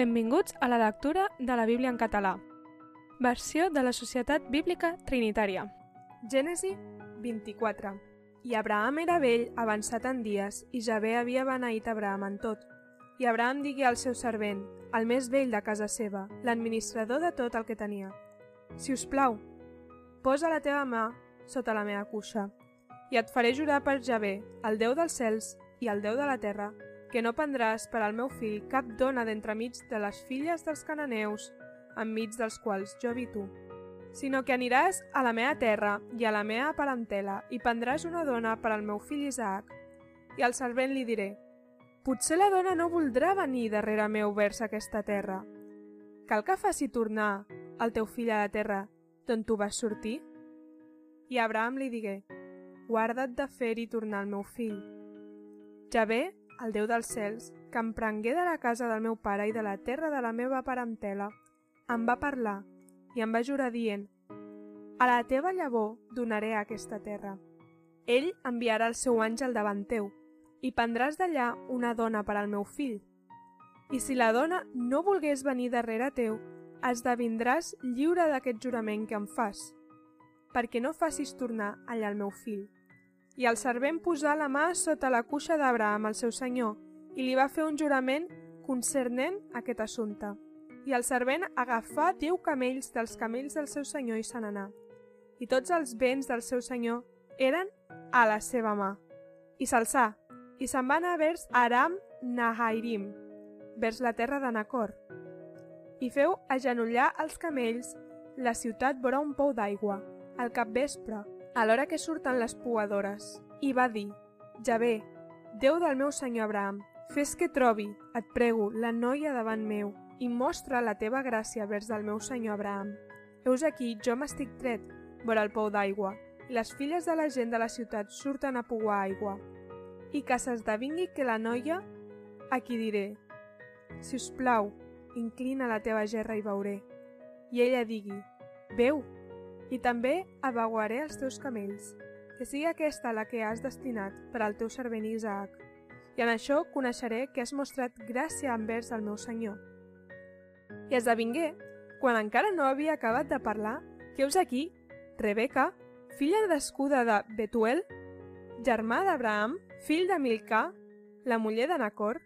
Benvinguts a la lectura de la Bíblia en català. Versió de la Societat Bíblica Trinitària. Gènesi 24. I Abraham era vell, avançat en dies, i Javé havia beneït Abraham en tot. I Abraham digué al seu servent, el més vell de casa seva, l'administrador de tot el que tenia, Si us plau, posa la teva mà sota la meva cuixa, i et faré jurar per Javé, el Déu dels cels i el Déu de la terra, que no prendràs per al meu fill cap dona d'entremig de les filles dels cananeus, enmig dels quals jo habito, sinó que aniràs a la meva terra i a la meva parentela i prendràs una dona per al meu fill Isaac. I al servent li diré, potser la dona no voldrà venir darrere meu vers aquesta terra. Cal que faci tornar el teu fill a la terra d'on tu vas sortir? I Abraham li digué, guarda't de fer-hi tornar el meu fill. Javé el Déu dels cels, que em prengué de la casa del meu pare i de la terra de la meva parentela, em va parlar i em va jurar dient A la teva llavor donaré aquesta terra. Ell enviarà el seu àngel davant teu i prendràs d'allà una dona per al meu fill. I si la dona no volgués venir darrere teu, esdevindràs lliure d'aquest jurament que em fas, perquè no facis tornar allà el meu fill. I el servent posà la mà sota la cuixa d'Abraham, el seu senyor, i li va fer un jurament concernent aquest assumpte. I el servent agafà deu camells dels camells del seu senyor i se n'anà. I tots els béns del seu senyor eren a la seva mà. I s'alçà, i se'n va anar vers Aram Nahairim, vers la terra de Nacor. I feu agenollar els camells la ciutat vora un pou d'aigua, al capvespre, a l'hora que surten les puadores, i va dir, Javé, Déu del meu senyor Abraham, fes que trobi, et prego, la noia davant meu, i mostra la teva gràcia vers del meu senyor Abraham. Heus aquí, jo m'estic tret, vora el pou d'aigua, i les filles de la gent de la ciutat surten a pouar aigua. I que s'esdevingui que la noia, a qui diré, si us plau, inclina la teva gerra i veuré. I ella digui, veu, i també avaguaré els teus camells, que sigui aquesta la que has destinat per al teu servent Isaac, i en això coneixeré que has mostrat gràcia envers el meu senyor. I esdevingué, quan encara no havia acabat de parlar, que us aquí, Rebeca, filla d'escuda de Betuel, germà d'Abraham, fill de Milcà, la muller de Nacor,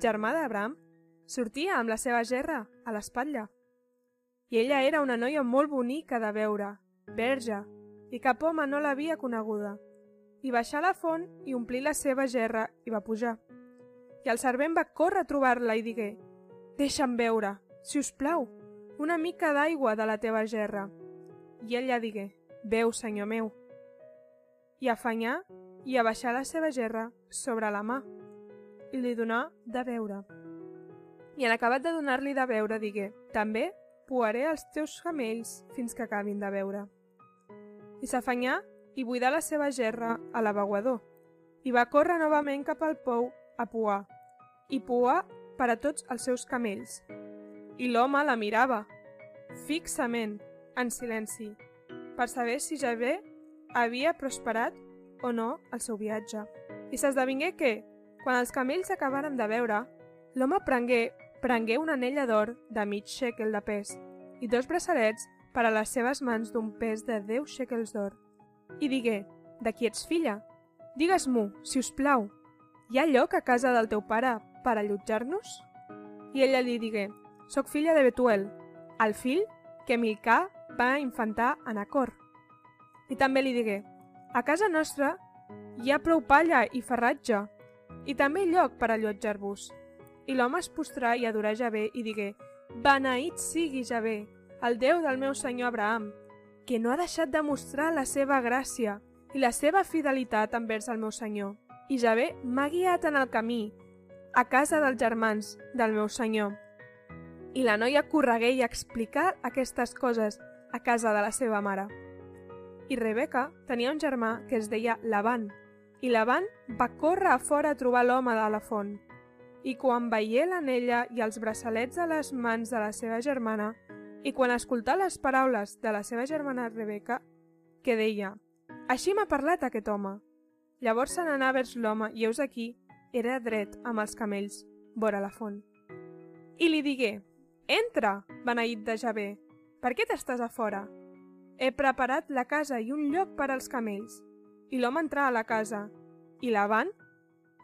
germà d'Abraham, sortia amb la seva gerra a l'espatlla. I ella era una noia molt bonica de veure, verge, i cap home no l'havia coneguda. I baixà a la font i omplí la seva gerra i va pujar. I el servent va córrer a trobar-la i digué «Deixa'm veure, si us plau, una mica d'aigua de la teva gerra». I ella digué «Veu, senyor meu». I afanyà i abaixà la seva gerra sobre la mà i li donà de veure. I en acabat de donar-li de veure digué «També puaré els teus camells fins que acabin de beure. I s'afanyà i buidà la seva gerra a l'abaguador, i va córrer novament cap al pou a puar, i puar per a tots els seus camells. I l'home la mirava, fixament, en silenci, per saber si Javé havia prosperat o no el seu viatge. I s'esdevingué que, quan els camells acabaren de veure, l'home prengué prengué una anella d'or de mig shekel de pes i dos braçalets per a les seves mans d'un pes de 10 shekels d'or. I digué, de qui ets filla? Digues-m'ho, si us plau. Hi ha lloc a casa del teu pare per allotjar-nos? I ella li digué, soc filla de Betuel, el fill que Milcà va infantar a Nacor. I també li digué, a casa nostra hi ha prou palla i ferratge, i també lloc per allotjar-vos. I l'home es postrà i adorà Javé i digué, Beneït sigui Javé, el Déu del meu senyor Abraham, que no ha deixat de mostrar la seva gràcia i la seva fidelitat envers el meu senyor. I Javé m'ha guiat en el camí, a casa dels germans del meu senyor. I la noia corregué i explicà aquestes coses a casa de la seva mare. I Rebeca tenia un germà que es deia Laban, i Laban va córrer a fora a trobar l'home de la font i quan veié l'anella i els braçalets a les mans de la seva germana, i quan escoltà les paraules de la seva germana Rebeca, que deia «Així m'ha parlat aquest home». Llavors se n'anà vers l'home i heus aquí, era dret amb els camells, vora la font. I li digué, Entra, beneït de Javé, per què t'estàs a fora? He preparat la casa i un lloc per als camells. I l'home entrà a la casa, i la van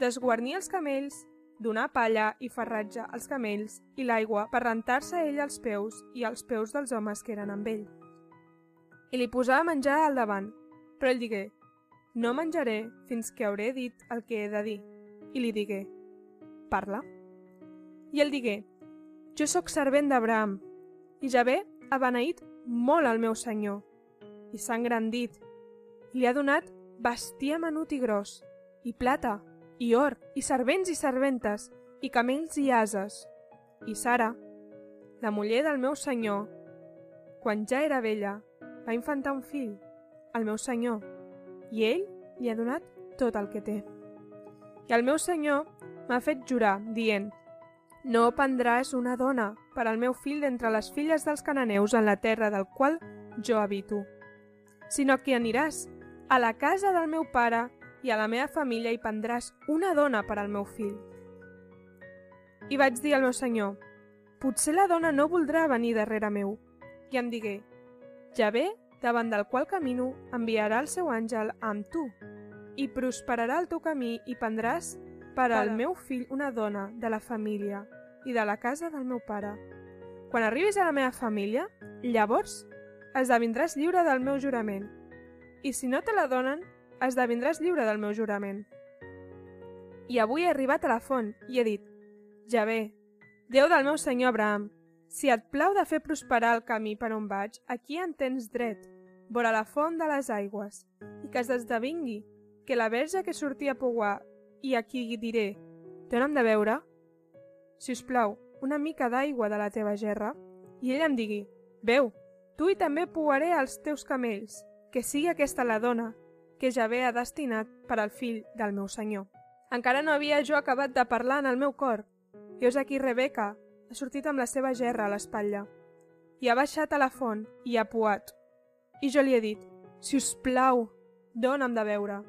desguarnir els camells, donar palla i ferratge als camells i l'aigua per rentar-se ell els peus i els peus dels homes que eren amb ell. I li posava menjar al davant, però ell digué, no menjaré fins que hauré dit el que he de dir. I li digué, parla. I ell digué, jo sóc servent d'Abraham, i Javé ha beneït molt al meu senyor, i s'ha engrandit, li ha donat bestiar menut i gros, i plata, i or, i servents i serventes, i camells i ases. I Sara, la muller del meu senyor, quan ja era vella, va infantar un fill, el meu senyor, i ell li ha donat tot el que té. I el meu senyor m'ha fet jurar, dient, no prendràs una dona per al meu fill d'entre les filles dels cananeus en la terra del qual jo habito, sinó que aniràs a la casa del meu pare i a la meva família hi prendràs una dona per al meu fill. I vaig dir al meu senyor, potser la dona no voldrà venir darrere meu. I em digué, ja ve, davant del qual camino, enviarà el seu àngel amb tu, i prosperarà el teu camí i prendràs per al meu fill una dona de la família i de la casa del meu pare. Quan arribis a la meva família, llavors esdevindràs lliure del meu jurament. I si no te la donen, esdevindràs lliure del meu jurament. I avui he arribat a la font i he dit, ja bé, Déu del meu senyor Abraham, si et plau de fer prosperar el camí per on vaig, aquí en tens dret, vora la font de les aigües, i que es desdevingui, que la verge que sortia a pouar, i aquí diré, dona'm de veure? Si us plau, una mica d'aigua de la teva gerra, i ell em digui, veu, tu i també pouaré els teus camells, que sigui aquesta la dona, que ja ve ha destinat per al fill del meu senyor. Encara no havia jo acabat de parlar en el meu cor. I és aquí Rebeca ha sortit amb la seva gerra a l'espatlla i ha baixat a la font i ha puat. I jo li he dit, si us plau, dona'm de beure.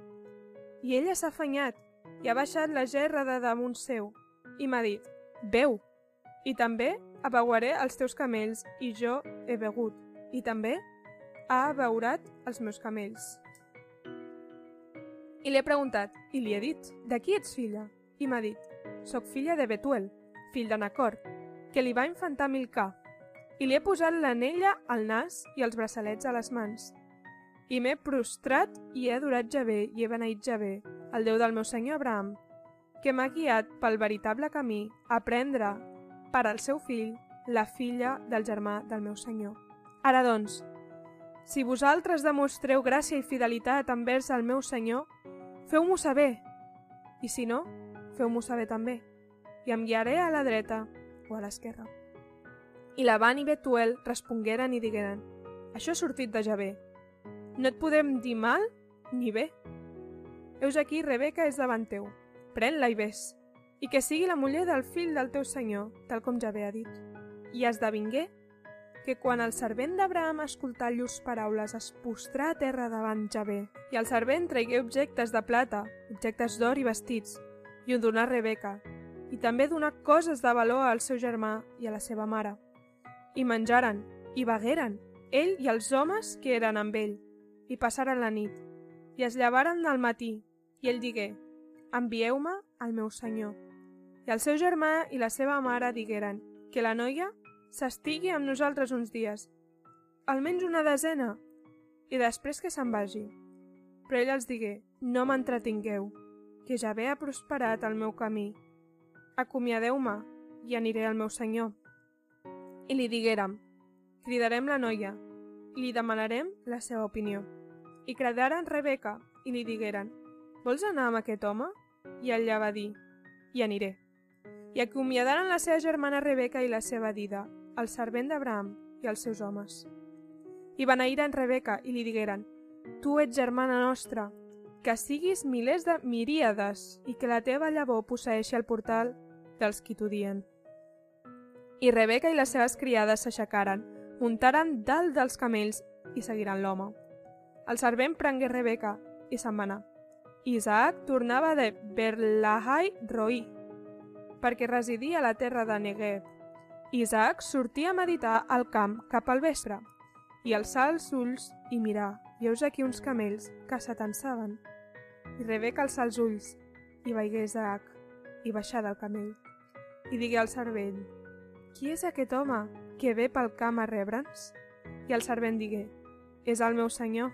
I ella s'ha afanyat i ha baixat la gerra de damunt seu i m'ha dit, beu, i també abeuaré els teus camells i jo he begut, i també ha abeurat els meus camells. I li he preguntat, i li he dit, de qui ets filla? I m'ha dit, soc filla de Betuel, fill de Nacor, que li va infantar Milcà. I li he posat l'anella al nas i els braçalets a les mans. I m'he prostrat i he adorat Javé i he beneït Javé, el Déu del meu senyor Abraham, que m'ha guiat pel veritable camí a prendre per al seu fill la filla del germà del meu senyor. Ara doncs, si vosaltres demostreu gràcia i fidelitat envers el meu senyor, Feu-m'ho saber. I si no, feu-m'ho saber també. I em guiaré a la dreta o a l'esquerra. I Laban i Betuel respongueren i digueren Això ha sortit de Javé. No et podem dir mal ni bé. Heus aquí, Rebeca és davant teu. Pren-la i ves. I que sigui la muller del fill del teu senyor, tal com Javé ha dit. I esdevingué que quan el servent d'Abraham escoltà llurs paraules es postrà a terra davant Javé, i el servent traigué objectes de plata, objectes d'or i vestits, i ho donà a Rebeca, i també donà coses de valor al seu germà i a la seva mare. I menjaren, i begueren, ell i els homes que eren amb ell, i passaren la nit, i es llevaren al matí, i ell digué, envieu-me al meu senyor. I el seu germà i la seva mare digueren que la noia s'estigui amb nosaltres uns dies, almenys una desena, i després que se'n vagi. Però ell els digué, no m'entretingueu, que ja ve ha prosperat el meu camí. Acomiadeu-me i aniré al meu senyor. I li diguérem, cridarem la noia, i li demanarem la seva opinió. I cridaren Rebeca i li digueren, vols anar amb aquest home? I ella va dir, hi aniré. I acomiadaren la seva germana Rebeca i la seva dida, el servent d'Abraham i els seus homes. I beneïren Rebeca i li digueren, Tu ets germana nostra, que siguis milers de miríades i que la teva llavor posseixi el portal dels qui t'odien. I Rebeca i les seves criades s'aixecaren, muntaren dalt dels camells i seguiran l'home. El servent prengué Rebeca i se'n va anar. Isaac tornava de Berlahai Roi, perquè residia a la terra de Negev, Isaac sortia a meditar al camp cap al vespre i alçar els ulls i mirar, i heus aquí uns camells que s'atansaven. I Rebeca alçà els ulls i veigué Isaac i baixar del camell. I digué al servent, qui és aquest home que ve pel camp a rebre'ns? I el servent digué, és el meu senyor.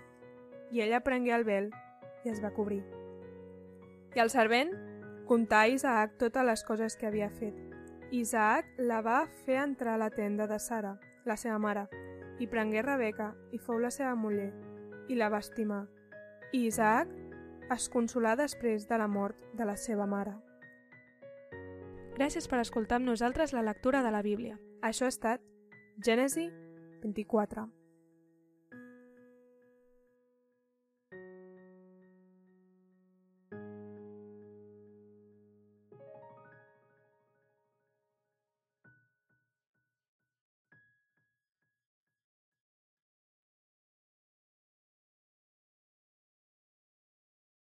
I ella prengué el vel i es va cobrir. I el servent contà a Isaac totes les coses que havia fet. Isaac la va fer entrar a la tenda de Sara, la seva mare, i prengué Rebeca i fou la seva muller, i la va estimar. I Isaac es consolà després de la mort de la seva mare. Gràcies per escoltar amb nosaltres la lectura de la Bíblia. Això ha estat Gènesi 24.